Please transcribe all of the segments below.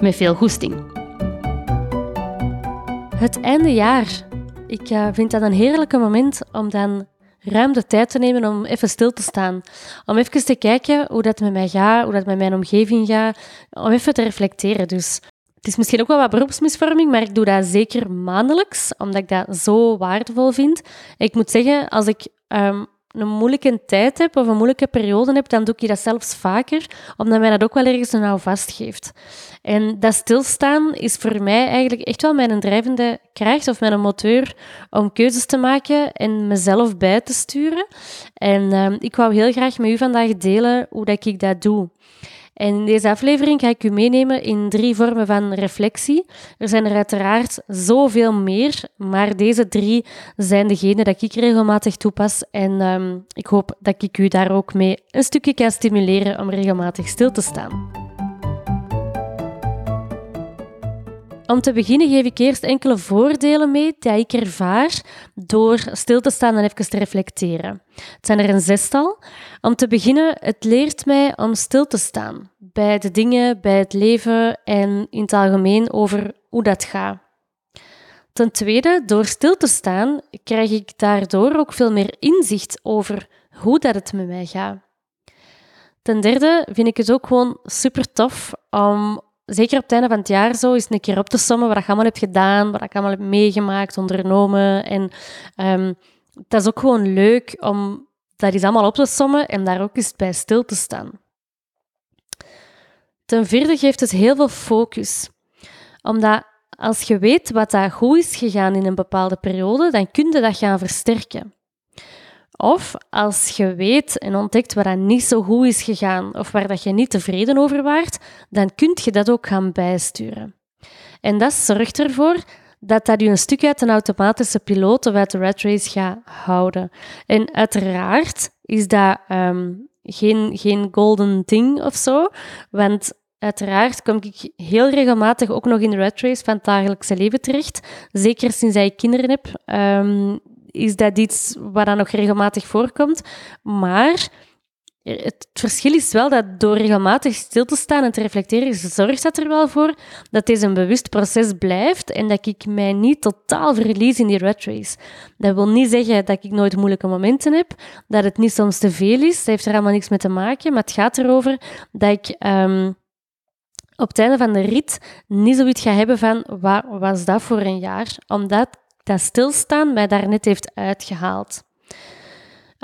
Met veel goesting. Het einde jaar. Ik uh, vind dat een heerlijke moment om dan ruim de tijd te nemen om even stil te staan. Om even te kijken hoe dat met mij gaat, hoe dat met mijn omgeving gaat. Om even te reflecteren. Dus het is misschien ook wel wat beroepsmisvorming, maar ik doe dat zeker maandelijks, omdat ik dat zo waardevol vind. Ik moet zeggen, als ik um, een moeilijke tijd heb of een moeilijke periode heb, dan doe ik dat zelfs vaker, omdat mij dat ook wel ergens een nou vastgeeft. En dat stilstaan is voor mij eigenlijk echt wel mijn drijvende kracht of mijn motor om keuzes te maken en mezelf bij te sturen. En uh, ik wou heel graag met u vandaag delen hoe dat ik dat doe. En in deze aflevering ga ik u meenemen in drie vormen van reflectie. Er zijn er uiteraard zoveel meer, maar deze drie zijn degene dat ik regelmatig toepas. En um, ik hoop dat ik u daar ook mee een stukje kan stimuleren om regelmatig stil te staan. Om te beginnen geef ik eerst enkele voordelen mee die ik ervaar door stil te staan en even te reflecteren. Het zijn er een zestal. Om te beginnen, het leert mij om stil te staan bij de dingen, bij het leven en in het algemeen over hoe dat gaat. Ten tweede, door stil te staan, krijg ik daardoor ook veel meer inzicht over hoe dat het met mij gaat. Ten derde vind ik het ook gewoon super tof om zeker op het einde van het jaar zo, eens een keer op te sommen wat ik allemaal heb gedaan, wat ik allemaal heb meegemaakt, ondernomen. En dat is ook gewoon leuk om dat eens allemaal op te sommen en daar ook eens bij stil te staan. Ten vierde geeft het heel veel focus. Omdat als je weet wat daar goed is gegaan in een bepaalde periode, dan kun je dat gaan versterken. Of als je weet en ontdekt waar dat niet zo goed is gegaan of waar dat je niet tevreden over waart, dan kun je dat ook gaan bijsturen. En dat zorgt ervoor dat dat je een stuk uit een automatische piloot of uit de rat race gaat houden. En uiteraard is dat um, geen, geen golden thing of zo, want uiteraard kom ik heel regelmatig ook nog in de rat race van het dagelijkse leven terecht. Zeker sinds ik kinderen heb. Um, is dat iets wat dan nog regelmatig voorkomt. Maar het verschil is wel dat door regelmatig stil te staan en te reflecteren, zorgt dat er wel voor dat deze een bewust proces blijft en dat ik mij niet totaal verlies in die rat race. Dat wil niet zeggen dat ik nooit moeilijke momenten heb, dat het niet soms te veel is, dat heeft er allemaal niks mee te maken, maar het gaat erover dat ik um, op het einde van de rit niet zoiets ga hebben van wat was dat voor een jaar, omdat dat stilstaan mij daar net heeft uitgehaald.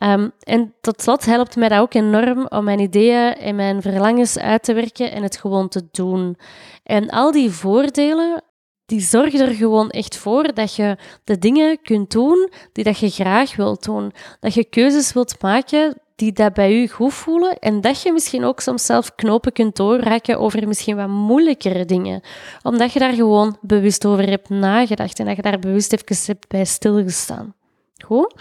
Um, en tot slot helpt mij dat ook enorm om mijn ideeën en mijn verlangens uit te werken en het gewoon te doen. En al die voordelen, die zorgen er gewoon echt voor dat je de dingen kunt doen die dat je graag wilt doen. Dat je keuzes wilt maken die dat bij u goed voelen en dat je misschien ook soms zelf knopen kunt doorraken over misschien wat moeilijkere dingen. Omdat je daar gewoon bewust over hebt nagedacht en dat je daar bewust even hebt bij stilgestaan. Goed?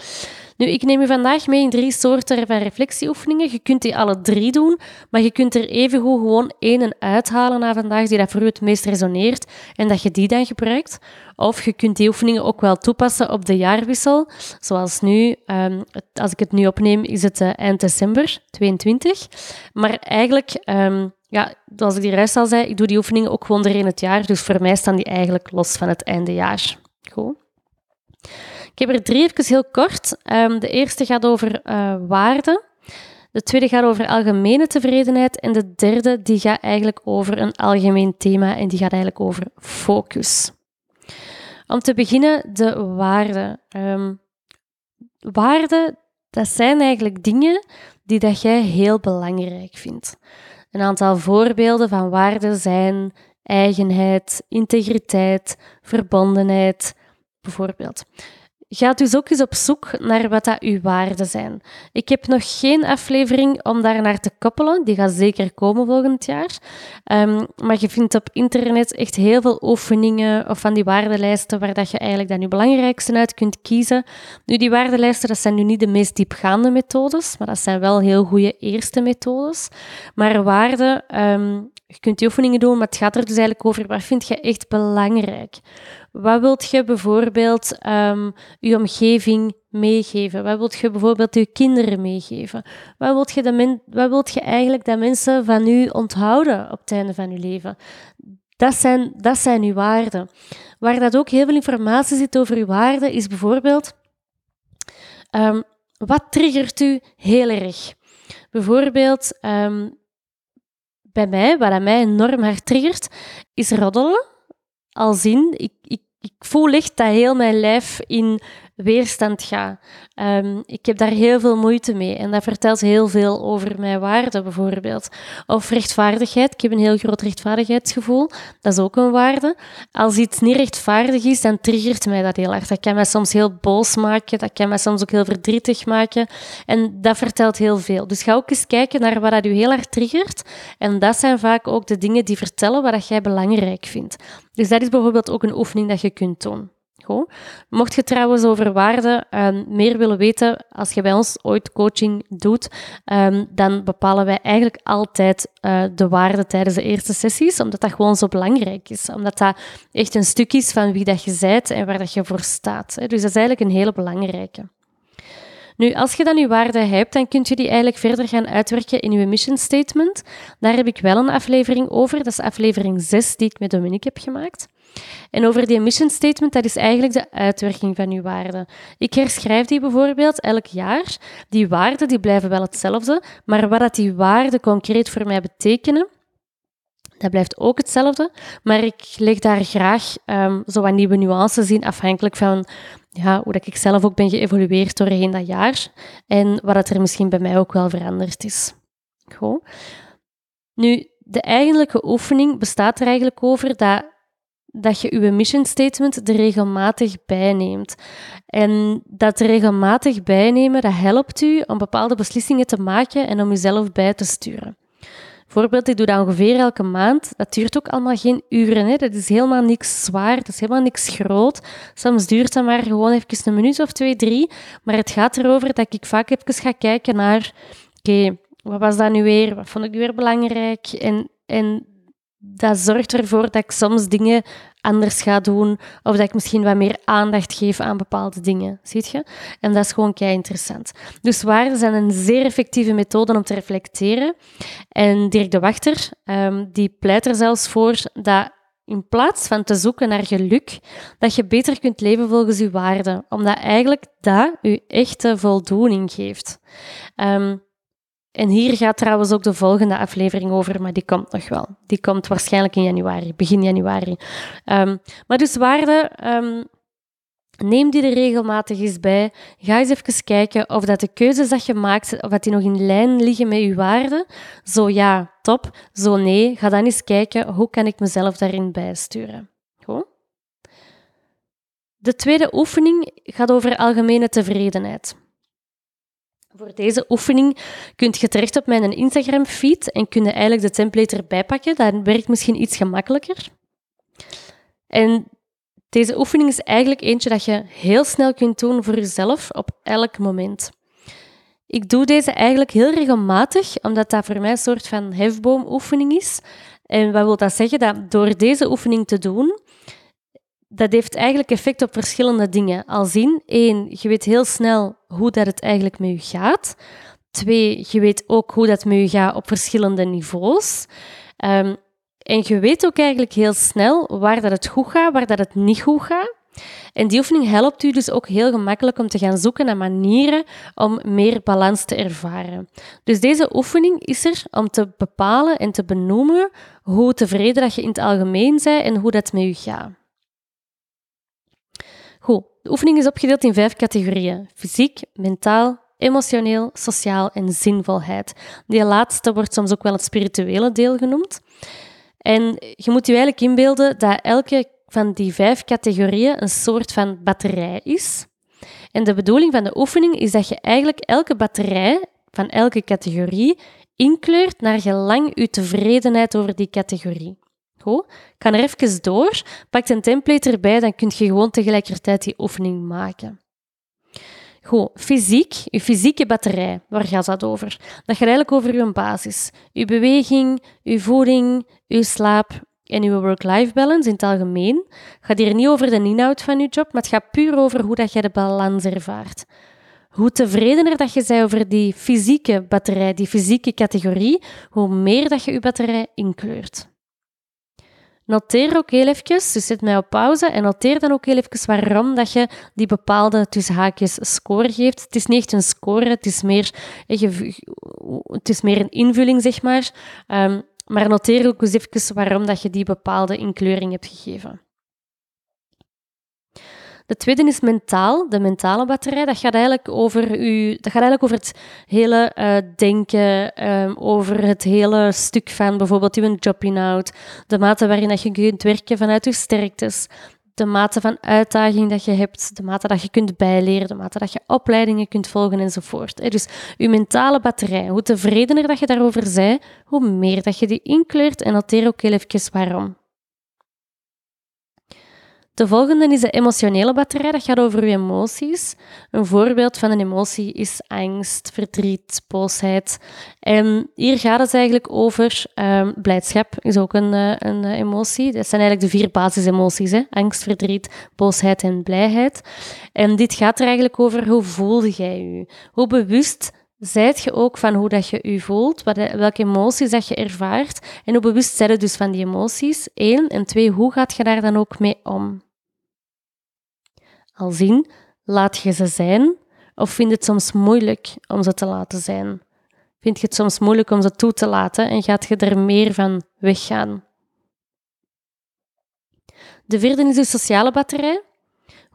Nu, ik neem je vandaag mee in drie soorten van reflectieoefeningen. Je kunt die alle drie doen, maar je kunt er evengoed gewoon één uithalen na vandaag die dat voor u het meest resoneert en dat je die dan gebruikt. Of je kunt die oefeningen ook wel toepassen op de jaarwissel. Zoals nu, um, als ik het nu opneem, is het uh, eind december 22. Maar eigenlijk... Um, ja, zoals ik die juist al zei, ik doe die oefeningen ook gewoon er in het jaar. Dus voor mij staan die eigenlijk los van het einde jaar. Goed. Ik heb er drie even heel kort. Um, de eerste gaat over uh, waarden. De tweede gaat over algemene tevredenheid. En de derde die gaat eigenlijk over een algemeen thema en die gaat eigenlijk over focus. Om te beginnen, de waarden. Um, waarden, dat zijn eigenlijk dingen die dat jij heel belangrijk vindt. Een aantal voorbeelden van waarden zijn eigenheid, integriteit, verbondenheid, bijvoorbeeld. Ga dus ook eens op zoek naar wat dat uw waarden zijn. Ik heb nog geen aflevering om daar naar te koppelen. Die gaat zeker komen volgend jaar. Um, maar je vindt op internet echt heel veel oefeningen of van die waardelijsten waar dat je eigenlijk dan je belangrijkste uit kunt kiezen. Nu, die waardelijsten, dat zijn nu niet de meest diepgaande methodes, maar dat zijn wel heel goede eerste methodes. Maar waarden, um, je kunt die oefeningen doen, maar het gaat er dus eigenlijk over wat vind je echt belangrijk. Wat wilt je bijvoorbeeld um, je omgeving meegeven? Wat wilt je bijvoorbeeld je kinderen meegeven? Wat wilt je, wat wilt je eigenlijk dat mensen van u onthouden op het einde van je leven? Dat zijn, dat zijn uw waarden. Waar dat ook heel veel informatie zit over uw waarden, is bijvoorbeeld... Um, wat triggert u heel erg? Bijvoorbeeld, um, bij mij, wat aan mij enorm hard triggert, is roddelen. Al zien, ik, ik, ik voel echt dat heel mijn lijf in weerstand ga. Um, ik heb daar heel veel moeite mee en dat vertelt heel veel over mijn waarde bijvoorbeeld. Of rechtvaardigheid. Ik heb een heel groot rechtvaardigheidsgevoel. Dat is ook een waarde. Als iets niet rechtvaardig is, dan triggert mij dat heel erg. Dat kan mij soms heel boos maken. Dat kan mij soms ook heel verdrietig maken. En dat vertelt heel veel. Dus ga ook eens kijken naar wat dat u heel erg triggert. En dat zijn vaak ook de dingen die vertellen wat jij belangrijk vindt. Dus dat is bijvoorbeeld ook een oefening dat je kunt doen. Mocht je trouwens over waarden um, meer willen weten, als je bij ons ooit coaching doet, um, dan bepalen wij eigenlijk altijd uh, de waarden tijdens de eerste sessies, omdat dat gewoon zo belangrijk is. Omdat dat echt een stuk is van wie dat je bent en waar dat je voor staat. Hè. Dus dat is eigenlijk een hele belangrijke. Nu, als je dan je waarden hebt, dan kun je die eigenlijk verder gaan uitwerken in je mission statement. Daar heb ik wel een aflevering over. Dat is aflevering 6 die ik met Dominique heb gemaakt. En over die mission statement, dat is eigenlijk de uitwerking van uw waarden. Ik herschrijf die bijvoorbeeld elk jaar. Die waarden die blijven wel hetzelfde, maar wat dat die waarden concreet voor mij betekenen, dat blijft ook hetzelfde, maar ik leg daar graag um, zo wat nieuwe nuances in, afhankelijk van ja, hoe dat ik zelf ook ben geëvolueerd doorheen dat jaar en wat dat er misschien bij mij ook wel veranderd is. Goed. Nu, de eigenlijke oefening bestaat er eigenlijk over dat dat je je mission statement er regelmatig bijneemt. En dat regelmatig bijnemen, dat helpt u om bepaalde beslissingen te maken en om jezelf bij te sturen. Bijvoorbeeld, ik doe dat ongeveer elke maand. Dat duurt ook allemaal geen uren. Hè. Dat is helemaal niks zwaar, dat is helemaal niks groot. Soms duurt dat maar gewoon even een minuut of twee, drie. Maar het gaat erover dat ik vaak even ga kijken naar... Oké, wat was dat nu weer? Wat vond ik weer belangrijk? En, en dat zorgt ervoor dat ik soms dingen anders ga doen of dat ik misschien wat meer aandacht geef aan bepaalde dingen. Ziet je? En dat is gewoon kei interessant. Dus waarden zijn een zeer effectieve methode om te reflecteren. En Dirk de Wachter um, die pleit er zelfs voor dat in plaats van te zoeken naar geluk, dat je beter kunt leven volgens je waarden, omdat eigenlijk dat je echte voldoening geeft. Um, en hier gaat trouwens ook de volgende aflevering over, maar die komt nog wel. Die komt waarschijnlijk in januari, begin januari. Um, maar dus waarde, um, neem die er regelmatig eens bij. Ga eens even kijken of dat de keuzes dat je maakt, of dat die nog in lijn liggen met je waarden. Zo ja, top. Zo nee, ga dan eens kijken hoe kan ik mezelf daarin bijsturen. Goed? De tweede oefening gaat over algemene tevredenheid. Voor deze oefening kunt je terecht op mijn Instagram-feed en kun je eigenlijk de template erbij pakken. Dat werkt misschien iets gemakkelijker. En deze oefening is eigenlijk eentje dat je heel snel kunt doen voor jezelf op elk moment. Ik doe deze eigenlijk heel regelmatig, omdat dat voor mij een soort van hefboomoefening is. En wat wil dat zeggen? Dat door deze oefening te doen, dat heeft eigenlijk effect op verschillende dingen. Als in, één, je weet heel snel hoe dat het eigenlijk met je gaat. Twee, je weet ook hoe dat met je gaat op verschillende niveaus. Um, en je weet ook eigenlijk heel snel waar dat het goed gaat, waar dat het niet goed gaat. En die oefening helpt u dus ook heel gemakkelijk om te gaan zoeken naar manieren om meer balans te ervaren. Dus deze oefening is er om te bepalen en te benoemen hoe tevreden dat je in het algemeen bent en hoe dat met je gaat. De oefening is opgedeeld in vijf categorieën: fysiek, mentaal, emotioneel, sociaal en zinvolheid. Die laatste wordt soms ook wel het spirituele deel genoemd. En je moet je eigenlijk inbeelden dat elke van die vijf categorieën een soort van batterij is. En de bedoeling van de oefening is dat je eigenlijk elke batterij van elke categorie inkleurt naar gelang je tevredenheid over die categorie. Ik ga er even door. Pak een template erbij, dan kun je gewoon tegelijkertijd die oefening maken. Goed, fysiek, je fysieke batterij, waar gaat dat over? Dat gaat eigenlijk over je basis. Je beweging, je voeding, je slaap en je work-life balance in het algemeen. Het gaat hier niet over de inhoud van je job, maar het gaat puur over hoe dat je de balans ervaart. Hoe tevredener dat je bent over die fysieke batterij, die fysieke categorie, hoe meer dat je je batterij inkleurt. Noteer ook heel even, dus zet mij op pauze en noteer dan ook heel even waarom dat je die bepaalde tussen haakjes score geeft. Het is niet echt een score, het is meer, het is meer een invulling, zeg maar. Um, maar noteer ook eens even waarom dat je die bepaalde inkleuring hebt gegeven. De tweede is mentaal, de mentale batterij. Dat gaat eigenlijk over, u, dat gaat eigenlijk over het hele uh, denken, um, over het hele stuk van bijvoorbeeld uw jobinhoud, de mate waarin dat je kunt werken vanuit je sterktes, de mate van uitdaging dat je hebt, de mate dat je kunt bijleren, de mate dat je opleidingen kunt volgen enzovoort. Dus je mentale batterij, hoe tevredener dat je daarover zij, hoe meer dat je die inkleurt en noteer ook heel even waarom. De volgende is de emotionele batterij. Dat gaat over je emoties. Een voorbeeld van een emotie is angst, verdriet, boosheid. En hier gaat het eigenlijk over um, blijdschap, is ook een, uh, een uh, emotie. Dat zijn eigenlijk de vier basisemoties: hè? angst, verdriet, boosheid en blijheid. En dit gaat er eigenlijk over hoe voelde jij je? Hoe bewust Zijt je ook van hoe dat je je voelt, wat, welke emoties dat je ervaart en hoe bewust je dus van die emoties? Eén. En twee, hoe gaat je daar dan ook mee om? Al zien, laat je ze zijn of vind je het soms moeilijk om ze te laten zijn? Vind je het soms moeilijk om ze toe te laten en gaat je er meer van weggaan? De vierde is je sociale batterij.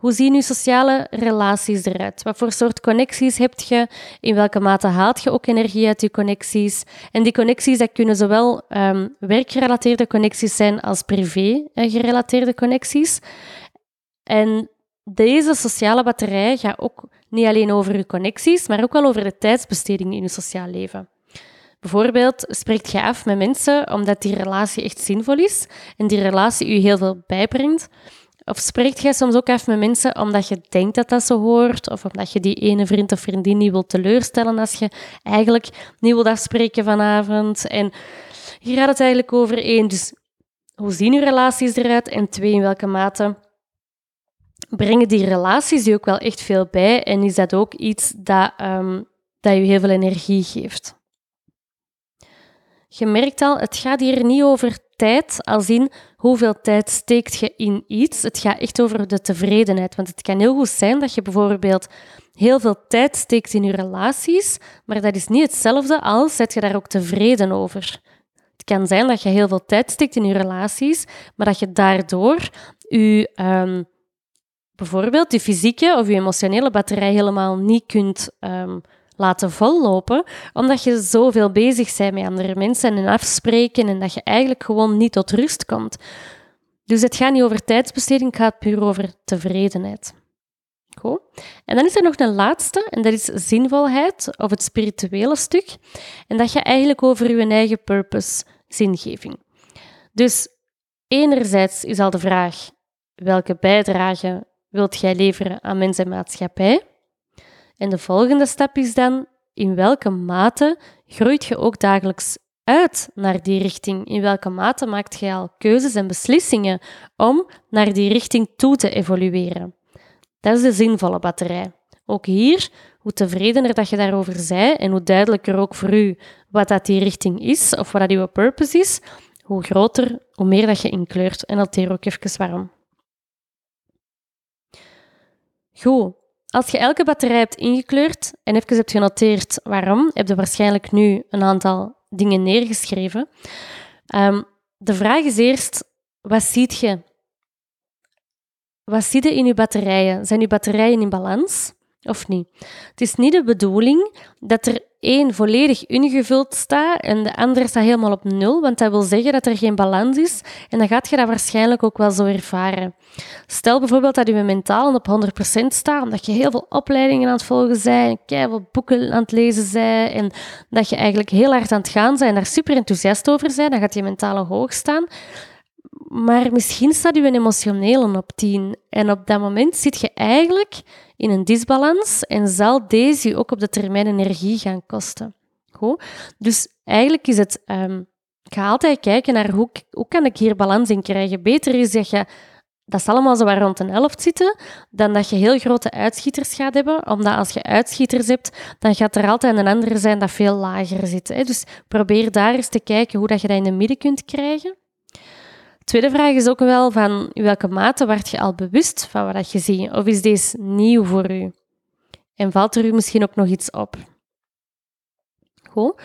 Hoe zien je sociale relaties eruit? Wat voor soort connecties heb je? In welke mate haalt je ook energie uit je connecties? En die connecties dat kunnen zowel um, werkgerelateerde connecties zijn als privé-gerelateerde connecties. En deze sociale batterij gaat ook niet alleen over je connecties, maar ook wel over de tijdsbesteding in je sociaal leven. Bijvoorbeeld spreekt je af met mensen omdat die relatie echt zinvol is en die relatie je heel veel bijbrengt. Of spreekt jij soms ook af met mensen omdat je denkt dat dat zo hoort, of omdat je die ene vriend of vriendin niet wilt teleurstellen als je eigenlijk niet wilt afspreken vanavond. En hier gaat het eigenlijk over één, dus hoe zien je relaties eruit? En twee, in welke mate brengen die relaties je ook wel echt veel bij en is dat ook iets dat, um, dat je heel veel energie geeft. Je merkt al, het gaat hier niet over tijd, als in hoeveel tijd steekt je in iets. Het gaat echt over de tevredenheid. Want het kan heel goed zijn dat je bijvoorbeeld heel veel tijd steekt in je relaties, maar dat is niet hetzelfde als zet je daar ook tevreden over. Het kan zijn dat je heel veel tijd steekt in je relaties, maar dat je daardoor je um, bijvoorbeeld die fysieke of je emotionele batterij helemaal niet kunt um, laten vollopen, omdat je zoveel bezig bent met andere mensen en afspreken en dat je eigenlijk gewoon niet tot rust komt. Dus het gaat niet over tijdsbesteding, het gaat puur over tevredenheid. Goed. En dan is er nog een laatste, en dat is zinvolheid, of het spirituele stuk. En dat gaat eigenlijk over je eigen purpose, zingeving. Dus enerzijds is al de vraag, welke bijdrage wilt jij leveren aan mens en maatschappij? En de volgende stap is dan, in welke mate groeit je ook dagelijks uit naar die richting? In welke mate maakt jij al keuzes en beslissingen om naar die richting toe te evolueren? Dat is de zinvolle batterij. Ook hier, hoe tevredener dat je daarover zei en hoe duidelijker ook voor u wat dat die richting is of wat dat uw purpose is, hoe groter, hoe meer dat je inkleurt. En dat hier ook even waarom. Goed. Als je elke batterij hebt ingekleurd en even hebt genoteerd waarom, heb je waarschijnlijk nu een aantal dingen neergeschreven. Um, de vraag is eerst, wat ziet je? Wat zie je in je batterijen? Zijn je batterijen in balans of niet? Het is niet de bedoeling dat er één volledig ingevuld staat en de andere staat helemaal op nul, want dat wil zeggen dat er geen balans is en dan gaat je dat waarschijnlijk ook wel zo ervaren. Stel bijvoorbeeld dat je mentaal op 100% staat, omdat je heel veel opleidingen aan het volgen bent, veel boeken aan het lezen bent en dat je eigenlijk heel hard aan het gaan bent en daar super enthousiast over bent, dan gaat je mentale hoog staan. Maar misschien staat je een emotionele op 10 en op dat moment zit je eigenlijk in een disbalans en zal deze je ook op de termijn energie gaan kosten. Goed? Dus eigenlijk is het, um, ga altijd kijken naar hoe, hoe kan ik hier balans in krijgen. Beter is dat je dat allemaal zo waar rond een helft zitten, dan dat je heel grote uitschieters gaat hebben. Omdat als je uitschieters hebt, dan gaat er altijd een andere zijn dat veel lager zit. Dus probeer daar eens te kijken hoe dat je dat in de midden kunt krijgen. Tweede vraag is ook wel van in welke mate werd je al bewust van wat je ziet? Of is deze nieuw voor u? En valt er u misschien ook nog iets op? Goed.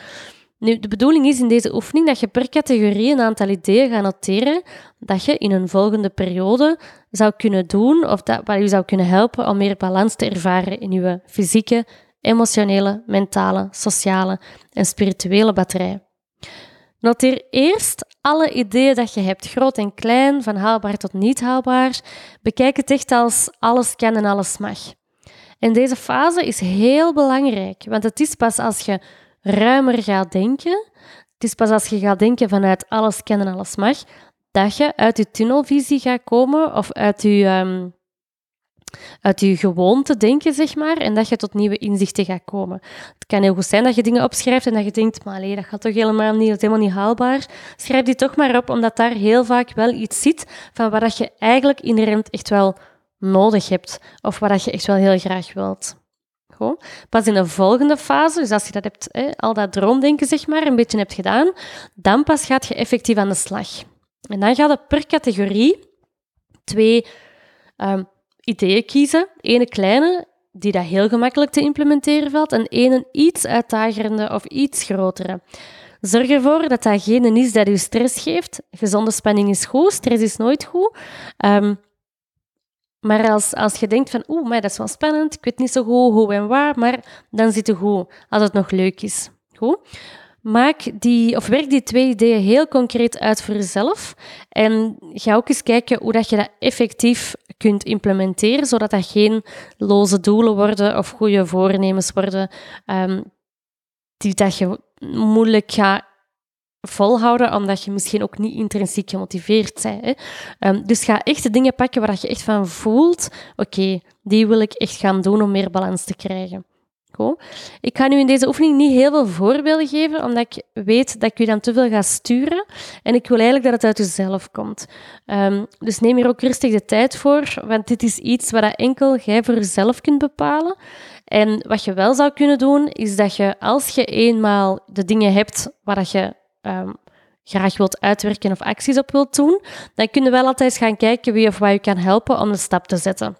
Nu, de bedoeling is in deze oefening dat je per categorie een aantal ideeën gaat noteren dat je in een volgende periode zou kunnen doen of dat wat je zou kunnen helpen om meer balans te ervaren in je fysieke, emotionele, mentale, sociale en spirituele batterij. Noteer eerst alle ideeën dat je hebt, groot en klein, van haalbaar tot niet haalbaar. Bekijk het echt als alles kan en alles mag. En deze fase is heel belangrijk, want het is pas als je ruimer gaat denken, het is pas als je gaat denken vanuit alles kan en alles mag, dat je uit je tunnelvisie gaat komen of uit je, um, uit je gewoonte denken, zeg maar, en dat je tot nieuwe inzichten gaat komen. Het kan heel goed zijn dat je dingen opschrijft en dat je denkt, maar nee, dat gaat toch helemaal niet, dat is helemaal niet haalbaar. Schrijf die toch maar op, omdat daar heel vaak wel iets zit van wat je eigenlijk inherent echt wel nodig hebt, of wat je echt wel heel graag wilt. Pas in de volgende fase, dus als je dat hebt, al dat droomdenken zeg maar, een beetje hebt gedaan, dan pas gaat je effectief aan de slag. En dan gaat je per categorie twee um, ideeën kiezen. Ene kleine, die dat heel gemakkelijk te implementeren valt, en ene iets uitdagerende of iets grotere. Zorg ervoor dat dat geen is dat je stress geeft. Gezonde spanning is goed, stress is nooit goed. Um, maar als, als je denkt van, oeh, dat is wel spannend, ik weet niet zo goed hoe en waar, maar dan zit het goed, als het nog leuk is. Goed? Maak die, of werk die twee ideeën heel concreet uit voor jezelf. En ga ook eens kijken hoe dat je dat effectief kunt implementeren, zodat dat geen loze doelen worden of goede voornemens worden, um, die dat je moeilijk gaat volhouden, omdat je misschien ook niet intrinsiek gemotiveerd bent. Hè. Um, dus ga echt de dingen pakken waar je echt van voelt, oké, die wil ik echt gaan doen om meer balans te krijgen. Ik ga nu in deze oefening niet heel veel voorbeelden geven, omdat ik weet dat ik je dan te veel ga sturen. En ik wil eigenlijk dat het uit jezelf komt. Um, dus neem hier ook rustig de tijd voor, want dit is iets wat enkel jij voor jezelf kunt bepalen. En wat je wel zou kunnen doen, is dat je als je eenmaal de dingen hebt waar je um, graag wilt uitwerken of acties op wilt doen, dan kun je wel altijd gaan kijken wie of wat je kan helpen om de stap te zetten.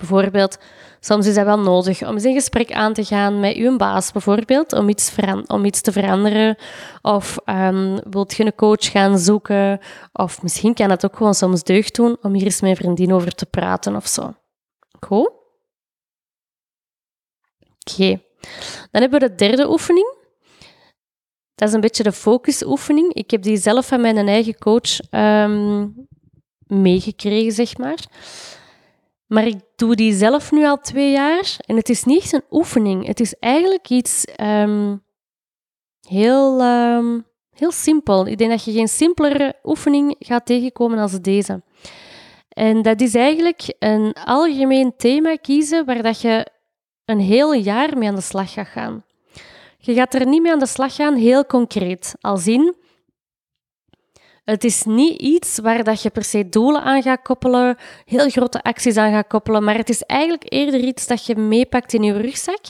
Bijvoorbeeld, soms is dat wel nodig om eens een gesprek aan te gaan met uw baas, bijvoorbeeld, om iets, om iets te veranderen. Of um, wilt je een coach gaan zoeken. Of misschien kan het ook gewoon soms deugd doen om hier eens met een vriendin over te praten of zo. Goed? Oké. Dan hebben we de derde oefening. Dat is een beetje de focusoefening. Ik heb die zelf van mijn eigen coach ehm, meegekregen, zeg maar. Maar ik doe die zelf nu al twee jaar en het is niet een oefening. Het is eigenlijk iets um, heel, um, heel simpel. Ik denk dat je geen simpelere oefening gaat tegenkomen als deze. En dat is eigenlijk een algemeen thema kiezen waar dat je een heel jaar mee aan de slag gaat gaan. Je gaat er niet mee aan de slag gaan, heel concreet. Als in, het is niet iets waar dat je per se doelen aan gaat koppelen, heel grote acties aan gaat koppelen, maar het is eigenlijk eerder iets dat je meepakt in je rugzak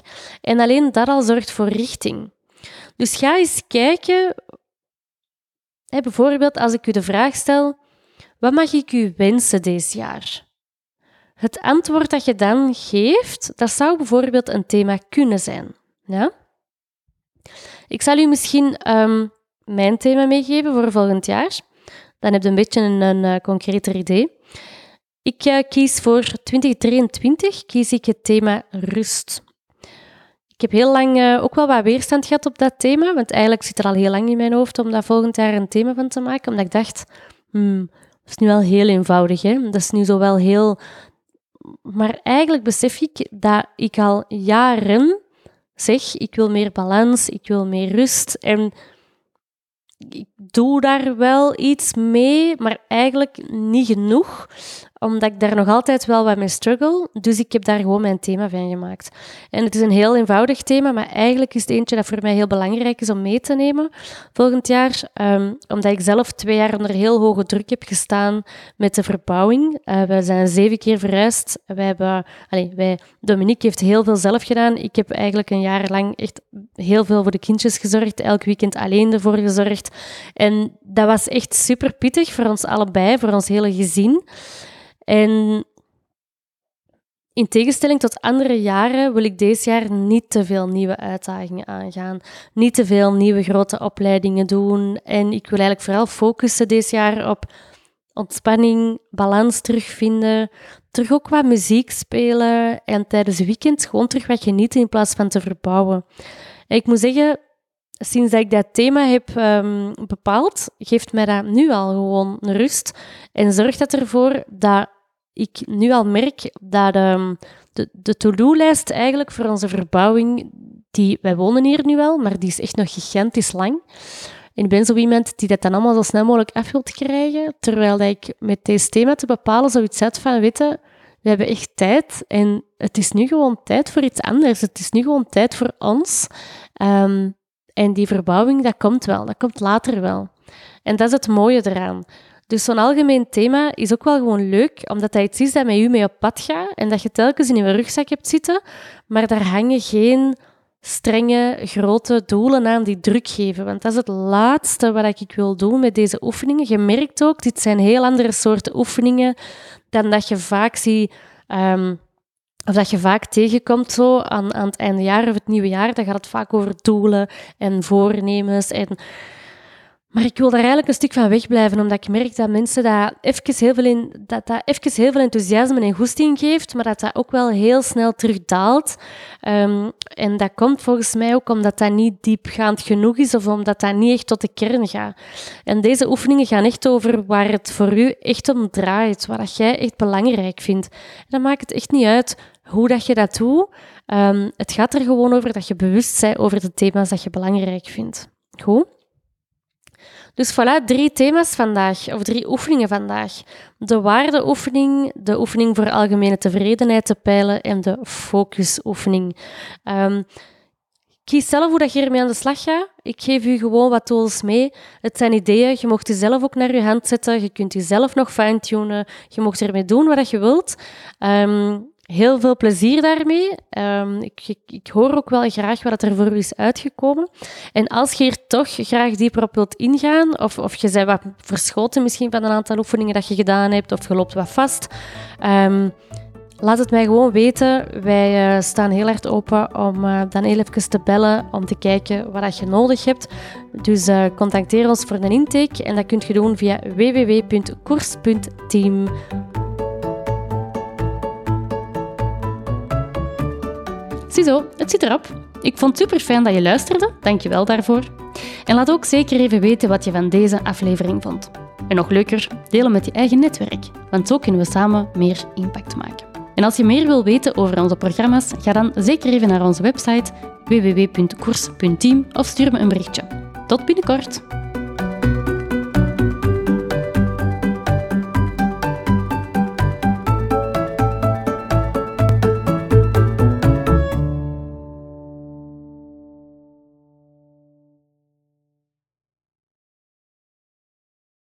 en alleen dat al zorgt voor richting. Dus ga eens kijken, bijvoorbeeld als ik u de vraag stel, wat mag ik u wensen deze jaar? Het antwoord dat je dan geeft, dat zou bijvoorbeeld een thema kunnen zijn. Ja? Ik zal u misschien um, mijn thema meegeven voor volgend jaar. Dan heb je een beetje een, een uh, concreter idee. Ik uh, kies voor 2023 kies ik het thema rust. Ik heb heel lang uh, ook wel wat weerstand gehad op dat thema, want eigenlijk zit er al heel lang in mijn hoofd om dat volgend jaar een thema van te maken, omdat ik dacht, hmm, dat is nu wel heel eenvoudig, hè? dat is nu zo wel heel... Maar eigenlijk besef ik dat ik al jaren zeg, ik wil meer balans, ik wil meer rust en ik doe daar wel iets mee, maar eigenlijk niet genoeg omdat ik daar nog altijd wel wat mee struggle. Dus ik heb daar gewoon mijn thema van gemaakt. En het is een heel eenvoudig thema, maar eigenlijk is het eentje dat voor mij heel belangrijk is om mee te nemen volgend jaar. Um, omdat ik zelf twee jaar onder heel hoge druk heb gestaan met de verbouwing. Uh, we zijn zeven keer verhuisd. Wij hebben, wij, Dominique heeft heel veel zelf gedaan. Ik heb eigenlijk een jaar lang echt heel veel voor de kindjes gezorgd. Elk weekend alleen ervoor gezorgd. En dat was echt super pittig voor ons allebei, voor ons hele gezin. En in tegenstelling tot andere jaren wil ik deze jaar niet te veel nieuwe uitdagingen aangaan. Niet te veel nieuwe grote opleidingen doen. En ik wil eigenlijk vooral focussen deze jaar op ontspanning, balans terugvinden. Terug ook wat muziek spelen. En tijdens het weekend gewoon terug wat genieten in plaats van te verbouwen. En ik moet zeggen, sinds dat ik dat thema heb um, bepaald, geeft mij dat nu al gewoon rust. En zorgt dat ervoor dat ik nu al merk dat um, de, de to-do-lijst eigenlijk voor onze verbouwing, die, wij wonen hier nu wel, maar die is echt nog gigantisch lang. En ik ben zo iemand die dat dan allemaal zo snel mogelijk af wilt krijgen, terwijl dat ik met deze thema te bepalen zoiets zet van, weten, we hebben echt tijd en het is nu gewoon tijd voor iets anders. Het is nu gewoon tijd voor ons. Um, en die verbouwing, dat komt wel, dat komt later wel. En dat is het mooie eraan. Dus zo'n algemeen thema is ook wel gewoon leuk, omdat dat iets is dat met u mee op pad gaat en dat je telkens in je rugzak hebt zitten, maar daar hangen geen strenge, grote doelen aan die druk geven. Want dat is het laatste wat ik wil doen met deze oefeningen. Je merkt ook, dit zijn heel andere soorten oefeningen dan dat je vaak ziet... Um, of dat je vaak tegenkomt zo aan, aan het einde jaar of het nieuwe jaar, dan gaat het vaak over doelen en voornemens en maar ik wil daar eigenlijk een stuk van wegblijven, omdat ik merk dat mensen dat even heel veel, in, dat dat heel veel enthousiasme en goesting geeft, maar dat dat ook wel heel snel terugdaalt. Um, en dat komt volgens mij ook omdat dat niet diepgaand genoeg is of omdat dat niet echt tot de kern gaat. En deze oefeningen gaan echt over waar het voor u echt om draait, wat jij echt belangrijk vindt. En dan maakt het echt niet uit hoe dat je dat doet. Um, het gaat er gewoon over dat je bewust bent over de thema's dat je belangrijk vindt. Goed? Dus voilà, drie thema's vandaag, of drie oefeningen vandaag. De waardeoefening, de oefening voor algemene tevredenheid te peilen en de focusoefening. Um, kies zelf hoe dat je ermee aan de slag gaat. Ik geef u gewoon wat tools mee. Het zijn ideeën. Je mocht die zelf ook naar je hand zetten. Je kunt die zelf nog fine-tunen. Je mocht ermee doen wat je wilt. Um, heel veel plezier daarmee. Um, ik, ik, hoor ook wel graag wat er voor u is uitgekomen. En als je hier toch graag dieper op wilt ingaan, of, of je bent wat verschoten misschien van een aantal oefeningen dat je gedaan hebt, of je loopt wat vast, um, laat het mij gewoon weten. Wij uh, staan heel erg open om uh, dan heel even te bellen, om te kijken wat je nodig hebt. Dus uh, contacteer ons voor een intake en dat kunt je doen via www.koers.team. Ziezo, het zit erop. Ik vond het super fijn dat je luisterde. Dank je wel daarvoor. En laat ook zeker even weten wat je van deze aflevering vond. En nog leuker, delen met je eigen netwerk, want zo kunnen we samen meer impact maken. En als je meer wil weten over onze programma's, ga dan zeker even naar onze website www.koers.team of stuur me een berichtje. Tot binnenkort!